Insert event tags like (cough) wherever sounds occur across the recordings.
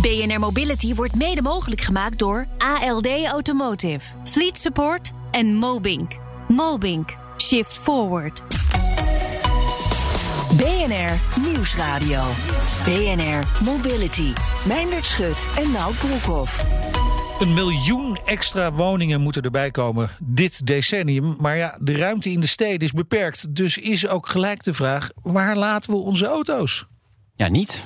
BNR Mobility wordt mede mogelijk gemaakt door ALD Automotive, Fleet Support en Mobink. Mobink. Shift Forward. BNR Nieuwsradio. BNR Mobility. Meindert Schut en Nout Broekhoff. Een miljoen extra woningen moeten erbij komen dit decennium. Maar ja, de ruimte in de steden is beperkt. Dus is ook gelijk de vraag: waar laten we onze auto's? Ja, niet.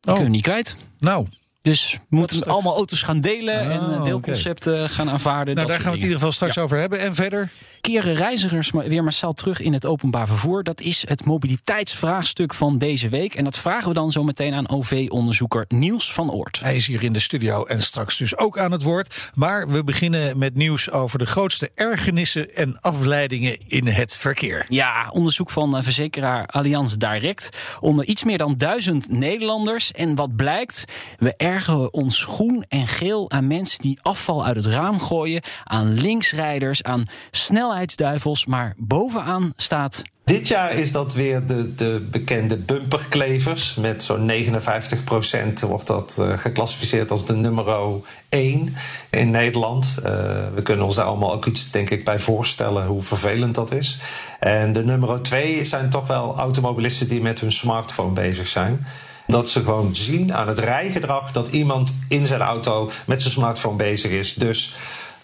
Die Oh. kunnen we niet kwijt. Nou, Dus we moeten straks. allemaal auto's gaan delen Ah, en eh, deelconcepten gaan aanvaarden. nou daar gaan we het in ieder geval straks over hebben. En verder? Keren reizigers weer massaal terug in het openbaar vervoer? Dat is het mobiliteitsvraagstuk van deze week. En dat vragen we dan zo meteen aan OV-onderzoeker Niels van Oort. Hij is hier in de studio en straks dus ook aan het woord. Maar we beginnen met nieuws over de grootste ergernissen en afleidingen in het verkeer. Ja, onderzoek van eh, verzekeraar Allianz Direct onder iets meer dan duizend Nederlanders. En wat blijkt? We ergeren ons groen en geel aan mensen die afval uit het raam gooien, aan linksrijders, aan snelheidsduivels. Maar bovenaan staat. Dit jaar is dat weer de, de bekende bumperklevers. Met zo'n 59% wordt dat eh, geclassificeerd als de nummer 1 in Nederland. Eh, we kunnen ons daar allemaal ook iets denk ik bij voorstellen hoe vervelend dat is. En de nummer 2 zijn toch wel automobilisten die met hun smartphone bezig zijn. Dat ze gewoon zien aan het rijgedrag dat iemand in zijn auto met zijn smartphone bezig is. Dus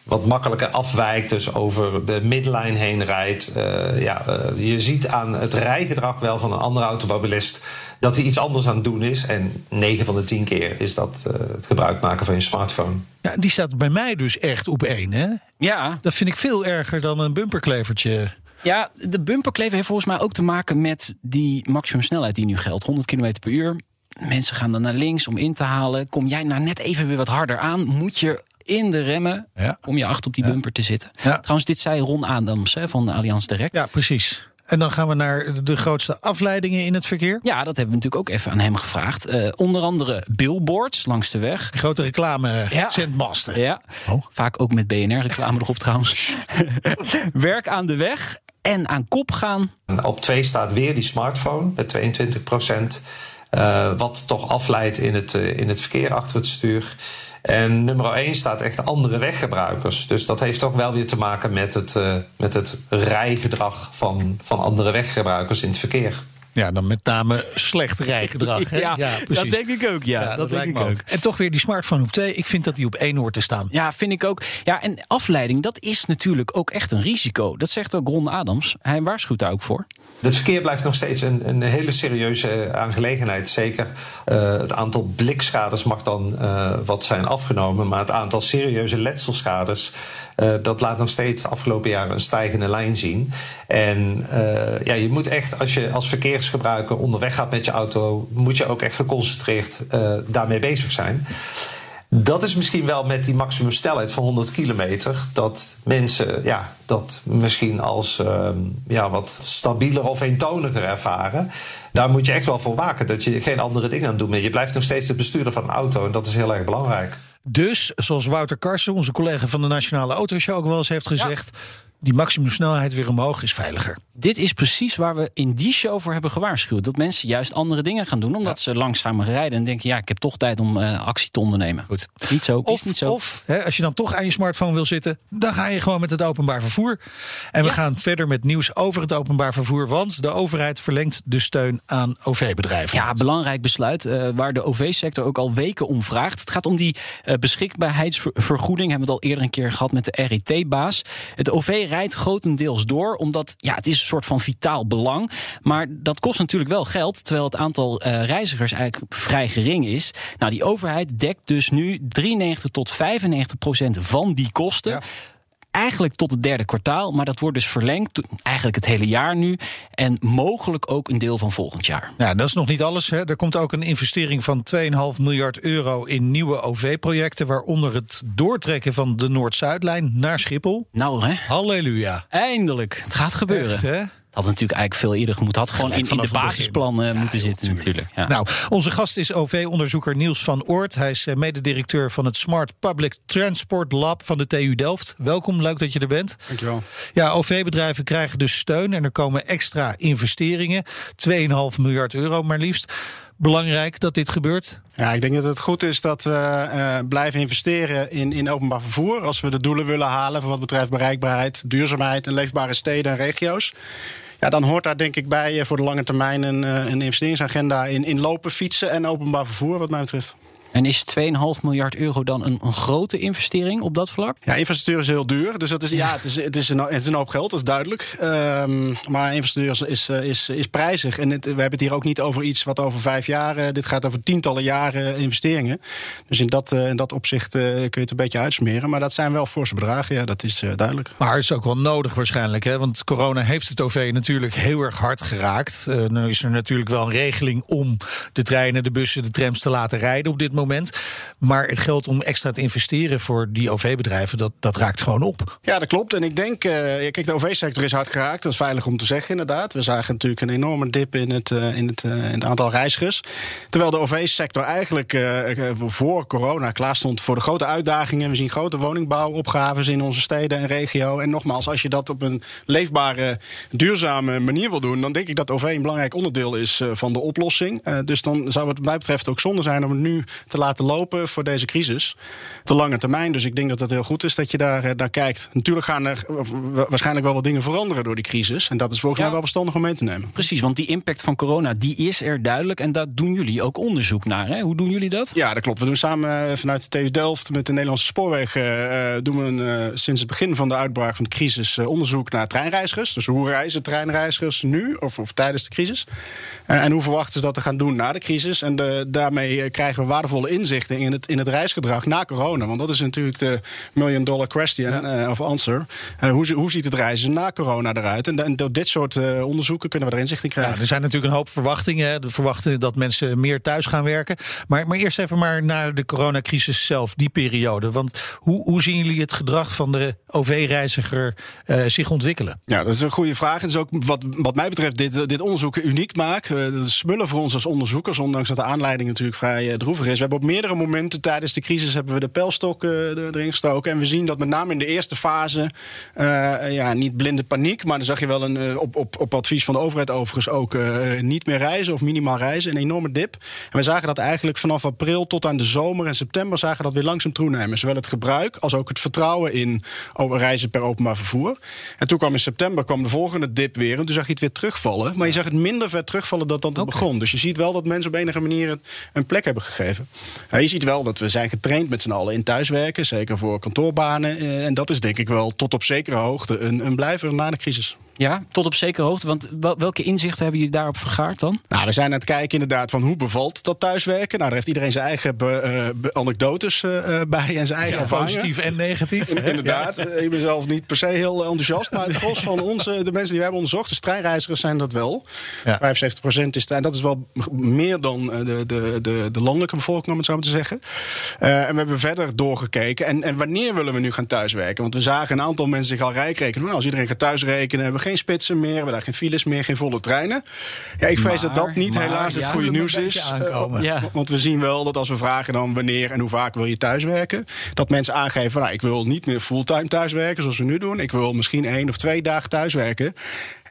wat makkelijker afwijkt, dus over de midline heen rijdt. Eh, ja, eh, je ziet aan het rijgedrag wel van een andere automobilist dat hij iets anders aan het doen is. En 9 van de 10 keer is dat eh, het gebruik maken van je smartphone. Ja, die staat bij mij dus echt op één. Hè? Ja, Dat vind ik veel erger dan een bumperklevertje. Ja, de bumperklever heeft volgens mij ook te maken met die maximumsnelheid die nu geldt. 100 km per uur. Mensen gaan dan naar links om in te halen. Kom jij nou net even weer wat harder aan, moet je in de remmen. Ja. Om je achter op die bumper te zitten. Ja. Trouwens, dit zei Ron Adams hè, van Allianz Direct. Ja, precies. En dan gaan we naar de grootste afleidingen in het verkeer. Ja, dat hebben we natuurlijk ook even aan hem gevraagd. Eh, onder andere billboards langs de weg. Grote reclame Ja. zendmasten. Ja, Oh. vaak ook met BNR-reclame erop trouwens. (laughs) Werk aan de weg en aan kop gaan. Op 2 staat weer die smartphone met 22% wat toch afleidt in het, eh, in het verkeer achter het stuur. En nummer 1 staat echt andere weggebruikers. Dus dat heeft toch wel weer te maken met het, eh, met het rijgedrag van, van andere weggebruikers in het verkeer. Ja, dan met name slecht rijgedrag. Hè? (laughs) Ja, dat denk ik ook. Ja, dat, denk lijkt ik ook. En toch weer die smartphone op twee. Ik vind dat die op één hoort te staan. Ja, vind ik ook. Ja, en afleiding, dat is natuurlijk ook echt een risico. Dat zegt ook Ron Adams. Hij waarschuwt daar ook voor. Het verkeer blijft nog steeds een, een hele serieuze eh, aangelegenheid. Zeker eh, het aantal blikschades mag dan eh, wat zijn afgenomen. Maar het aantal serieuze letselschades. Eh, dat laat nog steeds de afgelopen jaren een stijgende lijn zien. En eh, ja, je moet echt, als je als verkeersgebruiker onderweg gaat met je auto, moet je ook echt geconcentreerd eh, daarmee bezig zijn. Dat is misschien wel met die maximumsnelheid van 100 kilometer. Dat mensen ja, dat misschien als ehm, ja, wat stabieler of eentoniger ervaren. Daar moet je echt wel voor waken. Dat je geen andere dingen aan bent. Je blijft nog steeds de bestuurder van een auto. En dat is heel erg belangrijk. Dus, zoals Wouter Karsen, onze collega van de Nationale Autoshow, ook wel eens heeft gezegd. Die maximumsnelheid weer omhoog is veiliger. Dit is precies waar we in die show voor hebben gewaarschuwd. Dat mensen juist andere dingen gaan doen. Omdat ze langzamer rijden en denken... ja, ik heb toch tijd om eh, actie te ondernemen. Goed. Niet zo, Of, is niet zo. of hè, als je dan toch aan je smartphone wil zitten, dan ga je gewoon met het openbaar vervoer. En we Ja. gaan verder met nieuws over het openbaar vervoer. Want de overheid verlengt de steun aan OV-bedrijven. Ja, belangrijk besluit eh, waar de OV-sector ook al weken om vraagt. Het gaat om die eh, beschikbaarheidsvergoeding. Hebben we het al eerder een keer gehad met de RET-baas. Het OV rijdt grotendeels door, omdat ja, het is een soort van vitaal belang. Maar dat kost natuurlijk wel geld, terwijl het aantal eh, reizigers eigenlijk vrij gering is. Nou, die overheid dekt dus nu 93 tot 95 procent van die kosten. Ja. Eigenlijk tot het derde kwartaal. Maar dat wordt dus verlengd, eigenlijk het hele jaar nu. En mogelijk ook een deel van volgend jaar. Ja, dat is nog niet alles. Hè. Er komt ook een investering van 2,5 miljard euro in nieuwe OV-projecten. Waaronder het doortrekken van de Noord-Zuidlijn naar Schiphol. Nou, hè? Halleluja. Eindelijk. Het gaat gebeuren. Echt, hè? Had natuurlijk eigenlijk veel eerder moeten. Had gewoon in, in de basisplannen moeten zitten natuurlijk. Ja. Nou, onze gast is OV-onderzoeker Niels van Oort. Hij is eh, mededirecteur van het Smart Public Transport Lab van de TU Delft. Welkom, leuk dat je er bent. Dankjewel. Ja, OV-bedrijven krijgen dus steun en er komen extra investeringen. 2,5 miljard euro maar liefst belangrijk dat dit gebeurt? Ja, ik denk dat het goed is dat we uh, blijven investeren in, in openbaar vervoer. Als we de doelen willen halen voor wat betreft bereikbaarheid, duurzaamheid en leefbare steden en regio's. Dan hoort daar denk ik bij voor de lange termijn een, een investeringsagenda in, in lopen, fietsen en openbaar vervoer, wat mij betreft. En is 2,5 miljard euro dan een, een, grote investering op dat vlak? Ja, infrastructuur is heel duur. Dus dat is, ja, het, is, het, is een, het is een hoop geld, dat is duidelijk. Um, maar infrastructuur is, is, is prijzig. En het, we hebben het hier ook niet over iets wat over vijf jaar... Uh, dit gaat over tientallen jaren investeringen. Dus in dat, uh, in dat opzicht uh, kun je het een beetje uitsmeren. Maar dat zijn wel forse bedragen, ja, dat is duidelijk. Maar het is ook wel nodig waarschijnlijk. Hè? Want corona heeft het OV natuurlijk heel erg hard geraakt. nu is er natuurlijk wel een regeling om de treinen, de bussen, de trams te laten rijden op dit moment. Maar het geld om extra te investeren voor die OV-bedrijven, dat, dat raakt gewoon op. Ja, dat klopt. En ik denk, uh, kijk, de OV-sector is hard geraakt. Dat is veilig om te zeggen, inderdaad. We zagen natuurlijk een enorme dip in het, uh, in het, in het aantal reizigers. Terwijl de OV-sector eigenlijk voor corona klaar stond voor de grote uitdagingen. We zien grote woningbouwopgaves in onze steden en regio. En nogmaals, als je dat op een leefbare, duurzame manier wil doen, dan denk ik dat OV een belangrijk onderdeel is van de oplossing. dus dan zou het, mij betreft, ook zonde zijn om nu te laten lopen voor deze crisis. Op de lange termijn. Dus ik denk dat het heel goed is dat je daar naar kijkt. Natuurlijk gaan er waarschijnlijk wel wat dingen veranderen door die crisis. En dat is volgens ja. mij wel verstandig om mee te nemen. Precies, want die impact van corona die is er duidelijk. En daar doen jullie ook onderzoek naar. Hè? Hoe doen jullie dat? Ja, dat klopt. We doen samen vanuit de TU Delft met de Nederlandse Spoorwegen... Uh, doen we een, uh, sinds het begin van de uitbraak van de crisis uh, onderzoek naar treinreizigers. Dus hoe reizen treinreizigers nu of, of tijdens de crisis? en hoe verwachten ze dat te gaan doen na de crisis? En de, daarmee krijgen we waardevolle inzichten in het, in het reisgedrag na corona. Want dat is natuurlijk de million dollar question ja. uh, of answer. Uh, hoe, hoe ziet het reizen na corona eruit? En, en door dit soort uh, onderzoeken kunnen we er inzicht in krijgen. Ja, er zijn natuurlijk een hoop verwachtingen. De verwachten dat mensen meer thuis gaan werken. Maar, maar eerst even maar naar de coronacrisis zelf, die periode. Want hoe, hoe zien jullie het gedrag van de OV-reiziger zich ontwikkelen? Ja, dat is een goede vraag. Het is ook wat, wat mij betreft dit, dit onderzoek uniek maakt. dat is smullen voor ons als onderzoekers, ondanks dat de aanleiding natuurlijk vrij droevig is. Hebben op meerdere momenten tijdens de crisis hebben we de pijlstok uh, erin gestoken. En we zien dat met name in de eerste fase, uh, ja, niet blinde paniek, maar dan zag je wel een, uh, op, op, op advies van de overheid overigens ook niet meer reizen of minimaal reizen, een enorme dip. En we zagen dat eigenlijk vanaf april tot aan de zomer en september zagen dat weer langzaam toenemen. Zowel het gebruik als ook het vertrouwen in reizen per openbaar vervoer. En toen kwam in september kwam de volgende dip weer en toen zag je het weer terugvallen. Maar je zag het minder ver terugvallen dan dat het okay. begon. Dus je ziet wel dat mensen op enige manier een plek hebben gegeven. Je ziet wel dat we zijn getraind met z'n allen in thuiswerken, zeker voor kantoorbanen. En dat is denk ik wel tot op zekere hoogte een, een blijver na de crisis. Ja, tot op zekere hoogte. Want welke inzichten hebben jullie daarop vergaard dan? Nou, we zijn aan het kijken inderdaad van hoe bevalt dat thuiswerken. Nou, daar heeft iedereen zijn eigen be, uh, anekdotes uh, bij en zijn eigen ja, Positief en negatief. inderdaad. Ja. Ik ben zelf niet per se heel enthousiast. Maar het gros van onze, de mensen die we hebben onderzocht, de treinreizigers zijn dat wel. Ja. 75% is en dat is wel meer dan de, de, de, de landelijke bevolking, om het zo maar te zeggen. Uh, en we hebben verder doorgekeken. En, en wanneer willen we nu gaan thuiswerken? Want we zagen een aantal mensen zich al rijk rekenen. Nou, als iedereen gaat thuisrekenen, hebben we geen spitsen meer, we hebben daar geen files meer, geen volle treinen. Ja, ik vrees maar, dat dat niet maar, helaas het ja, goede nieuws is. Uh, ja. Want we zien wel dat als we vragen dan wanneer en hoe vaak wil je thuiswerken, dat mensen aangeven, nou, ik wil niet meer fulltime thuiswerken zoals we nu doen. Ik wil misschien één of twee dagen thuiswerken.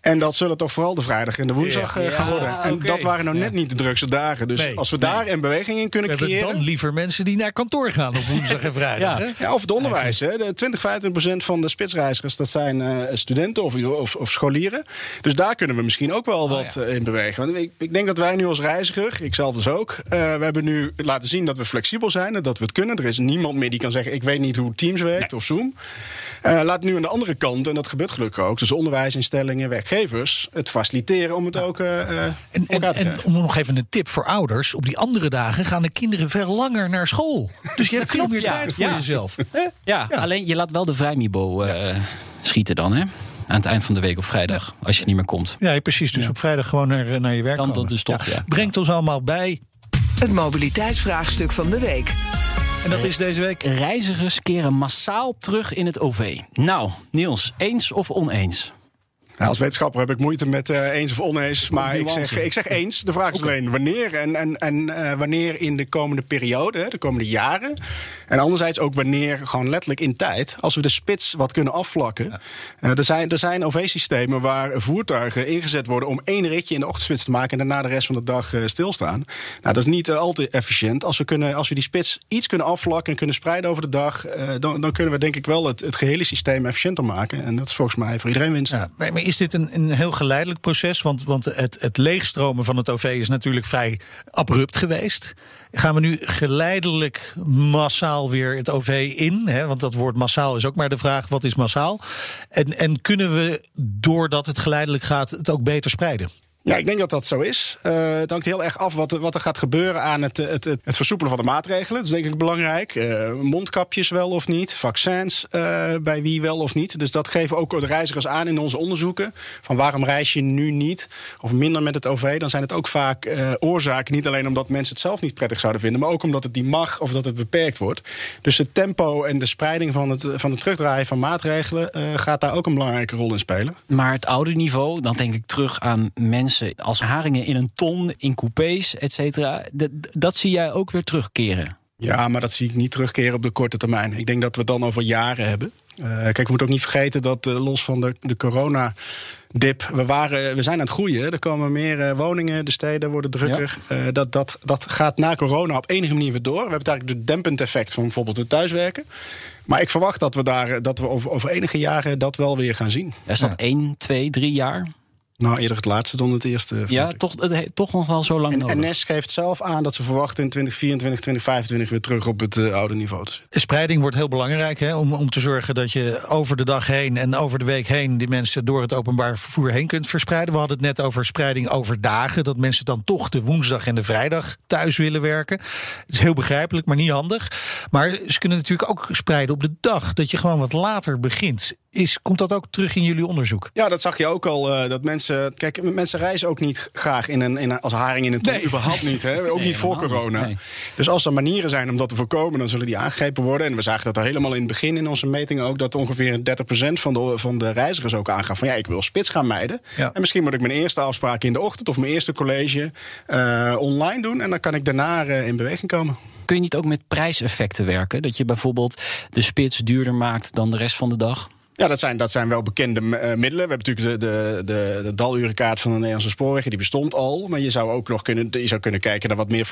En dat zullen toch vooral de vrijdag en de woensdag ja. gaan worden. En okay. dat waren nou net niet de drukste dagen. Dus nee, als we daar een beweging in kunnen creëren... dan liever mensen die naar kantoor gaan op woensdag en vrijdag. ja. ja. of het onderwijs. Hè. De 20, 25 procent van de spitsreizigers... dat zijn uh, studenten of, of, of, scholieren. Dus daar kunnen we misschien ook wel oh, wat ja. in bewegen. Want ik, ik, denk dat wij nu als reiziger, ik zelf dus ook... Uh, we hebben nu laten zien dat we flexibel zijn en dat we het kunnen. Er is niemand meer die kan zeggen... ik weet niet hoe Teams werkt nee. of Zoom. Uh, laat nu aan de andere kant, en dat gebeurt gelukkig ook, dus onderwijsinstellingen, werkgevers, het faciliteren om het ook uh, en, en, en, om nog even een tip voor ouders: op die andere dagen gaan de kinderen veel langer naar school. Dus je hebt veel meer tijd voor jezelf. Ja, alleen je laat wel de vrijmibo uh, schieten dan, hè? aan het eind van de week op vrijdag. Als je niet meer komt. Ja, precies. Dus op vrijdag gewoon naar, naar je werk Dan komen. dus toch, ja. Brengt ons allemaal bij... Het mobiliteitsvraagstuk van de week. En dat is deze week... Reizigers keren massaal terug in het OV. Nou, Niels, eens of oneens? Nou, als wetenschapper heb ik moeite met uh, eens of oneens. Maar ik zeg, ik zeg eens. De vraag is okay. alleen wanneer. En, en, en uh, wanneer in de komende periode, de komende jaren. En anderzijds ook wanneer, gewoon letterlijk in tijd. Als we de spits wat kunnen afvlakken. Ja. Uh, er zijn, er zijn OV-systemen waar voertuigen ingezet worden om één ritje in de ochtendspits te maken. En daarna de rest van de dag stilstaan. Nou, dat is niet al te efficiënt. Als we, kunnen, als we die spits iets kunnen afvlakken en kunnen spreiden over de dag. dan, dan kunnen we denk ik wel het, het gehele systeem efficiënter maken. En dat is volgens mij voor iedereen winst. Ja, maar is dit een, een heel geleidelijk proces? Want, want het, het leegstromen van het OV is natuurlijk vrij abrupt geweest. Gaan we nu geleidelijk massaal weer het OV in? Hè? Want dat woord massaal is ook maar de vraag: wat is massaal? En, en kunnen we, doordat het geleidelijk gaat, het ook beter spreiden? Ja, ik denk dat dat zo is. Uh, het hangt heel erg af wat, wat er gaat gebeuren aan het, het, het, het, versoepelen van de maatregelen. Dat is denk ik belangrijk. Uh, mondkapjes wel of niet. Vaccins bij wie wel of niet. Dus dat geven ook de reizigers aan in onze onderzoeken. Van waarom reis je nu niet of minder met het OV? Dan zijn het ook vaak oorzaken. Niet alleen omdat mensen het zelf niet prettig zouden vinden. Maar ook omdat het niet mag of dat het beperkt wordt. Dus het tempo en de spreiding van het, van het terugdraaien van maatregelen... gaat daar ook een belangrijke rol in spelen. Maar het oude niveau, dan denk ik terug aan mensen als haringen in een ton, in coupés, et cetera. Dat, dat zie jij ook weer terugkeren. Ja, maar dat zie ik niet terugkeren op de korte termijn. Ik denk dat we het dan over jaren hebben. Uh, kijk, we moeten ook niet vergeten dat uh, los van de, de corona dip. We, waren, we zijn aan het groeien. Er komen meer uh, woningen, de steden worden drukker. Ja. Dat, dat, dat gaat na corona op enige manier weer door. We hebben eigenlijk het dempend effect van bijvoorbeeld het thuiswerken. Maar ik verwacht dat we, daar, dat we over, over enige jaren dat wel weer gaan zien. Is dat ja. 1, 2, 3 jaar? Nou, eerder het laatste dan het eerste. Ja, toch, het, toch nog wel zo lang en, nodig. En NS geeft zelf aan dat ze verwachten in 2024, 2025 weer terug op het uh, oude niveau te zitten. Spreiding wordt heel belangrijk hè, om, om te zorgen dat je over de dag heen en over de week heen die mensen door het openbaar vervoer heen kunt verspreiden. We hadden het net over spreiding over dagen. Dat mensen dan toch de woensdag en de vrijdag thuis willen werken. Het is heel begrijpelijk, maar niet handig. Maar ze kunnen natuurlijk ook spreiden op de dag. Dat je gewoon wat later begint. Is, komt dat ook terug in jullie onderzoek? Ja, dat zag je ook al. Uh, dat mensen. Kijk, mensen reizen ook niet graag in een, in een, als haring in een ton. Nee. Überhaupt niet. Hè? (laughs) Ook nee, niet voor corona. Nee. Dus als er manieren zijn om dat te voorkomen, dan zullen die aangegrepen worden. En we zagen dat er helemaal in het begin in onze metingen ook. dat ongeveer 30% van de, van de reizigers ook aangaf van ja, ik wil spits gaan mijden. Ja. En misschien moet ik mijn eerste afspraak in de ochtend of mijn eerste college uh, online doen. En dan kan ik daarna uh, in beweging komen. Kun je niet ook met prijseffecten werken? Dat je bijvoorbeeld de spits duurder maakt dan de rest van de dag? Ja, dat zijn, dat zijn wel bekende uh, middelen. We hebben natuurlijk de, de, de, dalurenkaart van de Nederlandse spoorwegen. Die bestond al. Maar je zou ook nog kunnen, je zou kunnen kijken naar wat meer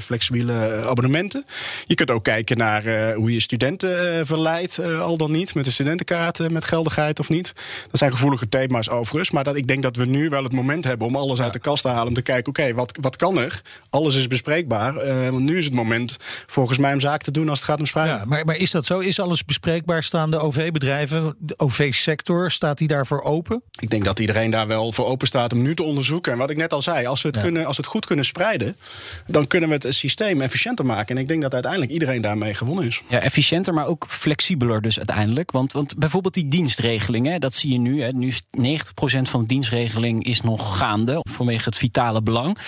flexibele abonnementen. Je kunt ook kijken naar hoe je studenten verleidt. al dan niet. Met de studentenkaart, met geldigheid of niet. Dat zijn gevoelige thema's overigens. Maar dat, ik denk dat we nu wel het moment hebben om alles uit de kast te halen. Om te kijken, oké, wat, wat kan er? Alles is bespreekbaar. want nu is het moment volgens mij om zaken te doen als het gaat om spreiden. Ja, maar, maar is dat zo? Is alles bespreekbaar? Staan de OV-bedrijven de OV-sector, staat die daarvoor open? Ik denk dat iedereen daar wel voor open staat om nu te onderzoeken. En wat ik net al zei, als we het, ja. kunnen, als we het goed kunnen spreiden, dan kunnen we het systeem efficiënter maken. En ik denk dat uiteindelijk iedereen daarmee gewonnen is. Ja, efficiënter, maar ook flexibeler dus uiteindelijk. Want, want bijvoorbeeld die dienstregelingen, dat zie je nu. Hè, nu is 90% van de dienstregeling is nog gaande vanwege het vitale belang.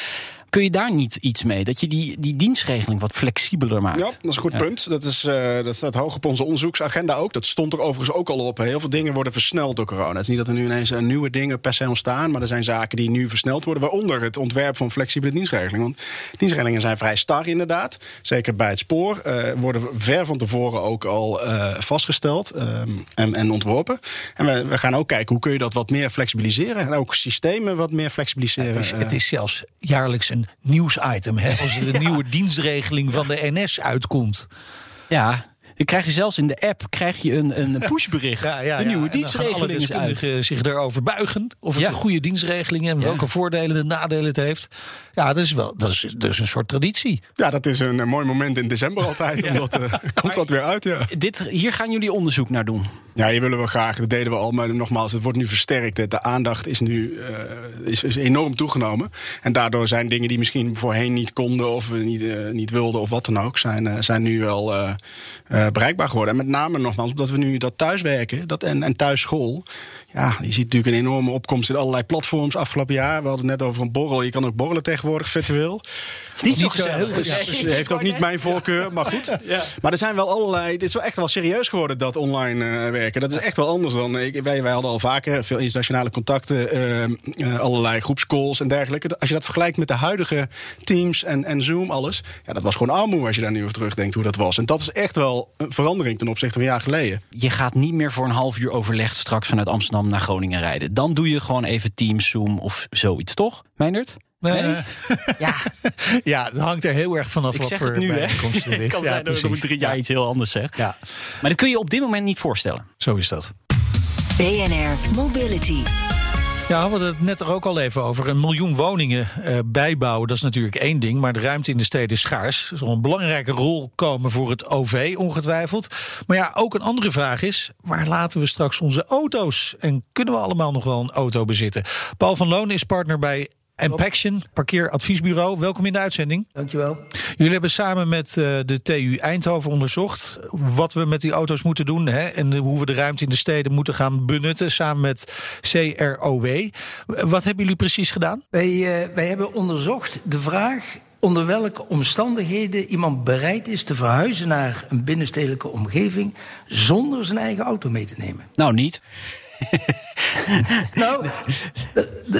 Kun je daar niet iets mee? Dat je die, die dienstregeling wat flexibeler maakt? Ja, dat is een goed ja. punt. Dat, is, uh, dat staat hoog op onze onderzoeksagenda ook. Dat stond er overigens ook al op. Heel veel dingen worden versneld door corona. Het is niet dat er nu ineens nieuwe dingen per se ontstaan. Maar er zijn zaken die nu versneld worden. Waaronder het ontwerp van flexibele dienstregeling. Want dienstregelingen zijn vrij star inderdaad. Zeker bij het spoor. Uh, worden ver van tevoren ook al uh, vastgesteld um, en, en ontworpen. En we, we, gaan ook kijken hoe kun je dat wat meer flexibiliseren. En ook systemen wat meer flexibiliseren. Het is, het is zelfs jaarlijks een nieuwsitem. Hè, als er de (laughs) ja. nieuwe dienstregeling van de NS uitkomt. Ja, dan krijg je zelfs in de app krijg je een, een (laughs) pushbericht. Ja, ja, de nieuwe ja. dienstregeling is uit. zich daarover buigen. Of het een goede dienstregeling is. En welke voordelen en nadelen het heeft. Ja, dat is wel dat is, is een soort traditie. Ja, dat is een, een mooi moment in december altijd. Omdat uh, (laughs) komt dat weer uit. Ja. Dit, hier gaan jullie onderzoek naar doen. Ja, je willen we graag. Dat deden we al. Maar nogmaals, het wordt nu versterkt. De aandacht is nu uh, is, is, enorm toegenomen. En daardoor zijn dingen die misschien voorheen niet konden of niet, uh, niet wilden of wat dan ook, zijn, uh, zijn nu wel bereikbaar geworden. En met name nogmaals, omdat we nu dat thuiswerken dat en, en thuisschool. Ja, je ziet natuurlijk een enorme opkomst in allerlei platforms afgelopen jaar. We hadden het net over een borrel. Je kan ook borrelen tegenwoordig virtueel. Is niet, niet zo heel. Ja, dus heeft ook niet mijn voorkeur, maar goed. (laughs) Ja. Maar er zijn wel allerlei. Het is wel echt wel serieus geworden dat online uh, werken. Dat is echt wel anders dan. Ik, wij, wij hadden al vaker veel internationale contacten, uh, uh, allerlei groepscalls en dergelijke. Als je dat vergelijkt met de huidige Teams en, en Zoom, alles. Ja, dat was gewoon armoe als je daar nu over terugdenkt hoe dat was. En dat is echt wel een verandering ten opzichte van een jaar geleden. Je gaat niet meer voor een half uur overlegd straks vanuit Amsterdam naar Groningen rijden. Dan doe je gewoon even Teams, Zoom of zoiets, toch, Meindert? Nee. Uh, (laughs) ja. ja, het hangt er heel erg vanaf ik wat zeg voor het nu, hè? Het (laughs) kan ja, zijn dat ik drie jaar iets heel anders zeg. Ja. Maar dat kun je op dit moment niet voorstellen. Zo is dat. BNR Mobility. Ja, we hadden het net er ook al even over. Een miljoen woningen uh, bijbouwen, dat is natuurlijk één ding. Maar de ruimte in de steden is schaars. Er zal een belangrijke rol komen voor het OV, ongetwijfeld. Maar ja, ook een andere vraag is: waar laten we straks onze auto's? En kunnen we allemaal nog wel een auto bezitten? Paul van Loon is partner bij Impaction, parkeeradviesbureau. Welkom in de uitzending. Dankjewel. Jullie hebben samen met uh, de TU Eindhoven onderzocht wat we met die auto's moeten doen hè, en hoe we de ruimte in de steden moeten gaan benutten samen met CROW. Wat hebben jullie precies gedaan? Wij, uh, wij hebben onderzocht de vraag onder welke omstandigheden iemand bereid is te verhuizen naar een binnenstedelijke omgeving zonder zijn eigen auto mee te nemen. Nou, niet. (laughs) nou,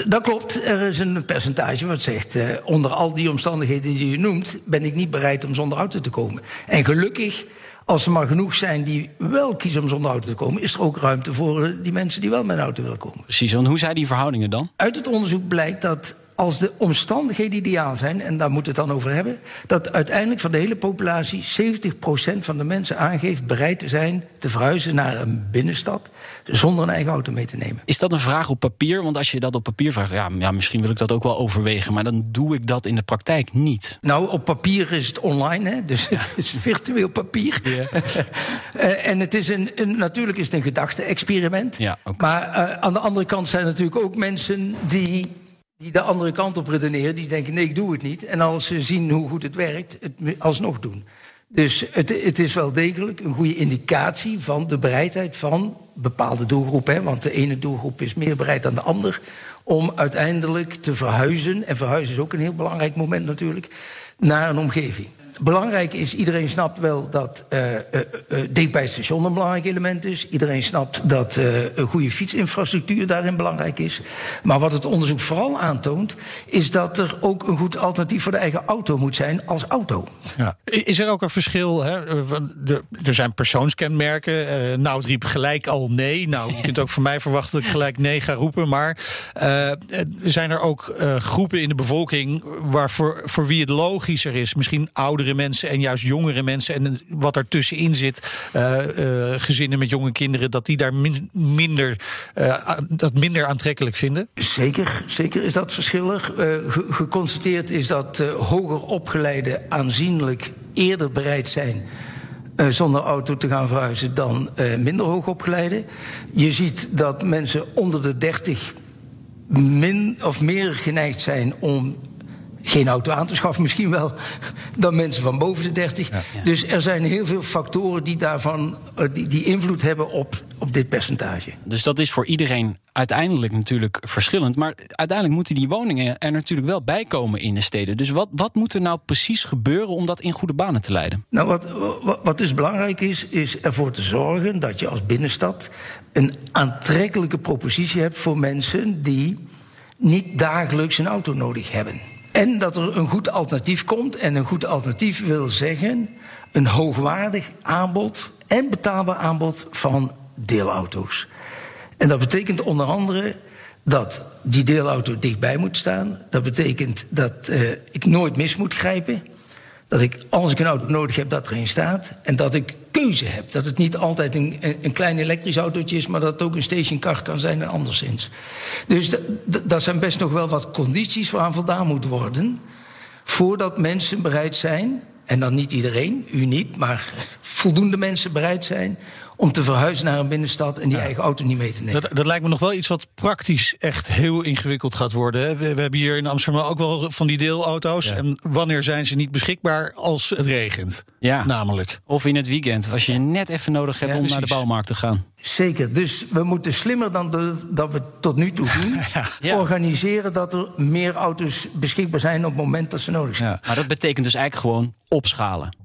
dat klopt. Er is een percentage wat zegt... Uh, onder al die omstandigheden die je noemt... ben ik niet bereid om zonder auto te komen. En gelukkig, als er maar genoeg zijn die wel kiezen om zonder auto te komen... is er ook ruimte voor die mensen die wel met een auto willen komen. Precies, want hoe zijn die verhoudingen dan? Uit het onderzoek blijkt dat als de omstandigheden ideaal zijn, en daar moeten we het dan over hebben, dat uiteindelijk van de hele populatie 70% van de mensen aangeeft bereid te zijn te verhuizen naar een binnenstad zonder een eigen auto mee te nemen. Is dat een vraag op papier? Want als je dat op papier vraagt, ja, ja misschien wil ik dat ook wel overwegen, maar dan doe ik dat in de praktijk niet. Nou, op papier is het online, hè? dus ja. het is virtueel papier. Uh, (laughs) en het is een, een, natuurlijk is het een gedachte-experiment. Ja, okay. Maar uh, aan de andere kant zijn natuurlijk ook mensen die die de andere kant op redeneren, die denken: nee, ik doe het niet. En als ze zien hoe goed het werkt, het alsnog doen. Dus het, het is wel degelijk een goede indicatie van de bereidheid van bepaalde doelgroepen. Want de ene doelgroep is meer bereid dan de ander om uiteindelijk te verhuizen. En verhuizen is ook een heel belangrijk moment natuurlijk, naar een omgeving. Belangrijk is, iedereen snapt wel dat uh, bij het station een belangrijk element is. Iedereen snapt dat een goede fietsinfrastructuur daarin belangrijk is. Maar wat het onderzoek vooral aantoont, is dat er ook een goed alternatief voor de eigen auto moet zijn als auto. Ja. Is er ook een verschil? Hè? Er zijn persoonskenmerken. nou, het riep gelijk al nee. Nou, je kunt ook van mij verwachten dat ik gelijk nee ga roepen. Maar zijn er ook groepen in de bevolking waarvoor voor wie het logischer is, misschien mensen en juist jongere mensen en wat ertussenin zit, uh, uh, gezinnen met jonge kinderen, dat die daar min, minder, uh, dat minder aantrekkelijk vinden? Zeker, zeker is dat verschillig. Ge geconstateerd is dat hoger opgeleiden aanzienlijk eerder bereid zijn zonder auto te gaan verhuizen dan uh, minder hoogopgeleiden. Je ziet dat mensen onder de 30 min of meer geneigd zijn om geen auto aan te schaffen, misschien wel, dan mensen van boven de 30. Ja. Dus er zijn heel veel factoren die daarvan die, die invloed hebben op, op dit percentage. Dus dat is voor iedereen uiteindelijk natuurlijk verschillend. Maar uiteindelijk moeten die woningen er natuurlijk wel bij komen in de steden. Dus wat, wat moet er nou precies gebeuren om dat in goede banen te leiden? Nou, wat, wat, wat dus belangrijk is, is ervoor te zorgen dat je als binnenstad een aantrekkelijke propositie hebt voor mensen die niet dagelijks een auto nodig hebben. En dat er een goed alternatief komt. En een goed alternatief wil zeggen een hoogwaardig aanbod en betaalbaar aanbod van deelauto's. En dat betekent onder andere dat die deelauto dichtbij moet staan. Dat betekent dat uh, ik nooit mis moet grijpen. Dat ik, als ik een auto nodig heb, dat erin staat. En dat ik keuze heb. Dat het niet altijd een, een klein elektrisch autootje is, maar dat het ook een stationcar kan zijn en anderszins. Dus dat zijn best nog wel wat condities waaraan voldaan moet worden. Voordat mensen bereid zijn, en dan niet iedereen, u niet, maar (laughs) voldoende mensen bereid zijn om te verhuizen naar een binnenstad en die eigen auto niet mee te nemen. Dat, dat lijkt me nog wel iets wat praktisch echt heel ingewikkeld gaat worden. hè. We, we hebben hier in Amsterdam ook wel van die deelauto's. En wanneer zijn ze niet beschikbaar als het regent? Ja. Namelijk. Of in het weekend, als je je net even nodig hebt Ja, om naar de bouwmarkt te gaan. Zeker, dus we moeten slimmer dan de, dat we tot nu toe doen. (laughs) Ja. Organiseren dat er meer auto's beschikbaar zijn op het moment dat ze nodig zijn. Ja. Maar dat betekent dus eigenlijk gewoon opschalen.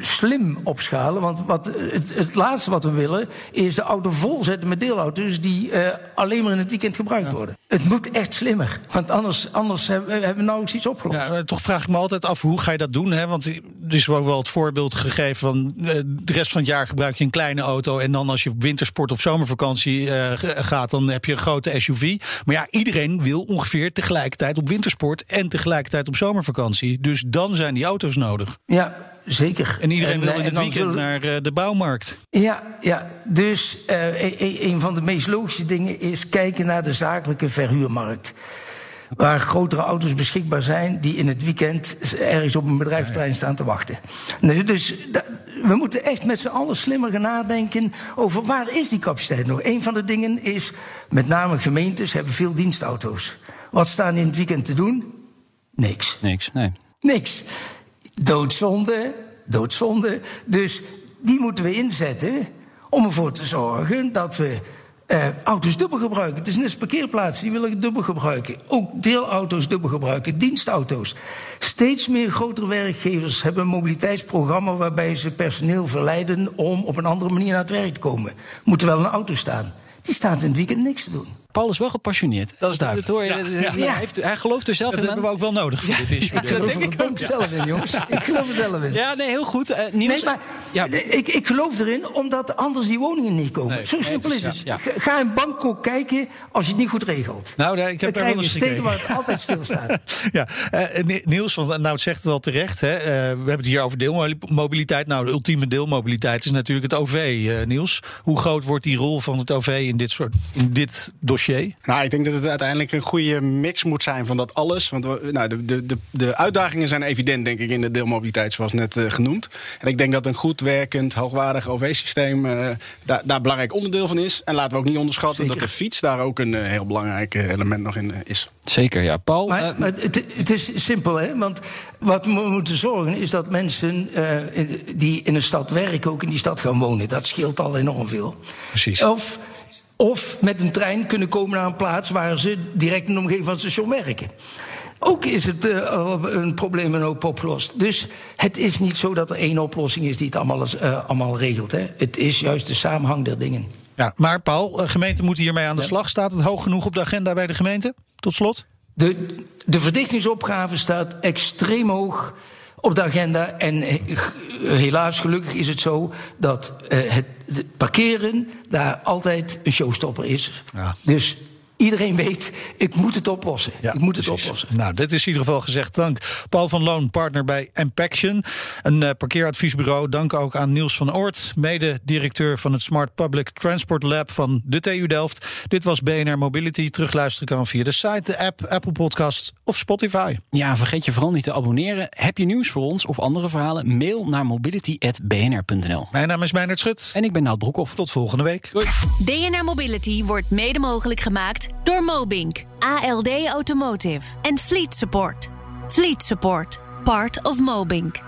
Slim opschalen, want wat, het, het laatste wat we willen is de auto vol zetten met deelauto's die eh, alleen maar in het weekend gebruikt worden. Het moet echt slimmer, want anders, anders hebben, we- hebben we nauwelijks iets opgelost. Ja, toch vraag ik me altijd af hoe ga je dat doen? Hè? Want er is ook wel het voorbeeld gegeven van eh, de rest van het jaar gebruik je een kleine auto. En dan als je op wintersport of zomervakantie eh, gaat, dan heb je een grote SUV. Maar ja, iedereen wil ongeveer tegelijkertijd op wintersport en tegelijkertijd op zomervakantie. Dus dan zijn die auto's nodig. Ja, zeker. En iedereen wil eh, in het dan weekend zullen- naar eh, de bouwmarkt. Ja, ja. dus eh, e- e- een van de meest logische dingen is kijken naar de zakelijke verhuurmarkt. Waar grotere auto's beschikbaar zijn die in het weekend ergens op een bedrijfsterrein staan te wachten. Dus, dus we moeten echt met z'n allen slimmer gaan nadenken over waar is die capaciteit nog. Een van de dingen is, met name gemeentes hebben veel dienstauto's. Wat staan die in het weekend te doen? Niks. Niks, nee. Niks. Doodzonde, doodzonde. Dus die moeten we inzetten om ervoor te zorgen dat we eh, auto's dubbel gebruiken. Het is net als parkeerplaatsen, die willen dubbel gebruiken. Ook deelauto's dubbel gebruiken, dienstauto's. Steeds meer grotere werkgevers hebben een mobiliteitsprogramma... waarbij ze personeel verleiden om op een andere manier naar het werk te komen. Moet er wel een auto staan. Die staat in het weekend niks te doen. Paul is wel gepassioneerd. Dat is duidelijk. hoor je. Ja, Dat- ja. Hij, heeft, hij gelooft er zelf Dat in. hebben we ook wel nodig voor dit issue. Ik geloof er verdomd zelf in, jongens. Ik geloof er zelf in. Ja, nee, heel goed. Eh, Niels, Nee, maar ja, ik, ik geloof erin omdat anders die woningen niet komen. Zo simpel is het. Ja. Ga- Ga in Bangkok kijken als je het niet goed regelt. Nou, nee, ik heb daar wel steden gekeken. waar het altijd stilstaat. (laughs) Ja, eh, Ni- Niels, want nou het zegt het al terecht. Hè, eh, we hebben het hier over deelmobiliteit. Nou, de ultieme deelmobiliteit is natuurlijk het OV, eh, Niels. Hoe groot wordt die rol van het OV in dit, soort, in dit dossier? Nou, ik denk dat het uiteindelijk een goede mix moet zijn van dat alles. Want we- nou, de, de, de, de uitdagingen zijn evident, denk ik, in de deelmobiliteit, zoals net eh, genoemd. En ik denk dat een goed werkend, hoogwaardig OV-systeem eh, daar, daar belangrijk onderdeel van is. En laten we ook niet onderschatten Zeker. dat de fiets daar ook een eh, heel belangrijk element nog in is. zeker, ja. Paul, Maar, maar het, het is simpel, hè? Want wat we moeten zorgen is dat mensen eh, die in een stad werken ook in die stad gaan wonen. Dat scheelt al enorm veel. Precies. Of, of met een trein kunnen komen naar een plaats waar ze direct in de omgeving van het station werken. Ook is het eh, een probleem een hoop opgelost. Dus het is niet zo dat er één oplossing is die het allemaal, eh, allemaal regelt. Hè. Het is juist de samenhang der dingen. Ja, maar Paul, eh, gemeenten moeten hiermee aan de slag. Staat het hoog genoeg op de agenda bij de gemeente? Tot slot. De, de verdichtingsopgave staat extreem hoog op de agenda. En helaas, gelukkig is het zo dat het parkeren daar altijd een showstopper is. Ja. Dus iedereen weet, ik moet het oplossen. Ja, ik moet het precies. oplossen. Nou, dit is in ieder geval gezegd. Dank Paul van Loon, partner bij Impaction, een eh, parkeeradviesbureau. Dank ook aan Niels van Oort, mede-directeur van het Smart Public Transport Lab van de TU Delft. Dit was BNR Mobility. Terugluisteren kan via de site, de app, Apple Podcast of Spotify. ja, vergeet je vooral niet te abonneren. Heb je nieuws voor ons of andere verhalen? Mail naar mobility.bnr.nl. Mijn naam is Meijnerd Schut. En ik ben Nout Broekhoff. Tot volgende week. Doei. BNR Mobility wordt mede mogelijk gemaakt door Mobink, ALD Automotive en Fleet Support. Fleet Support, part of Mobink.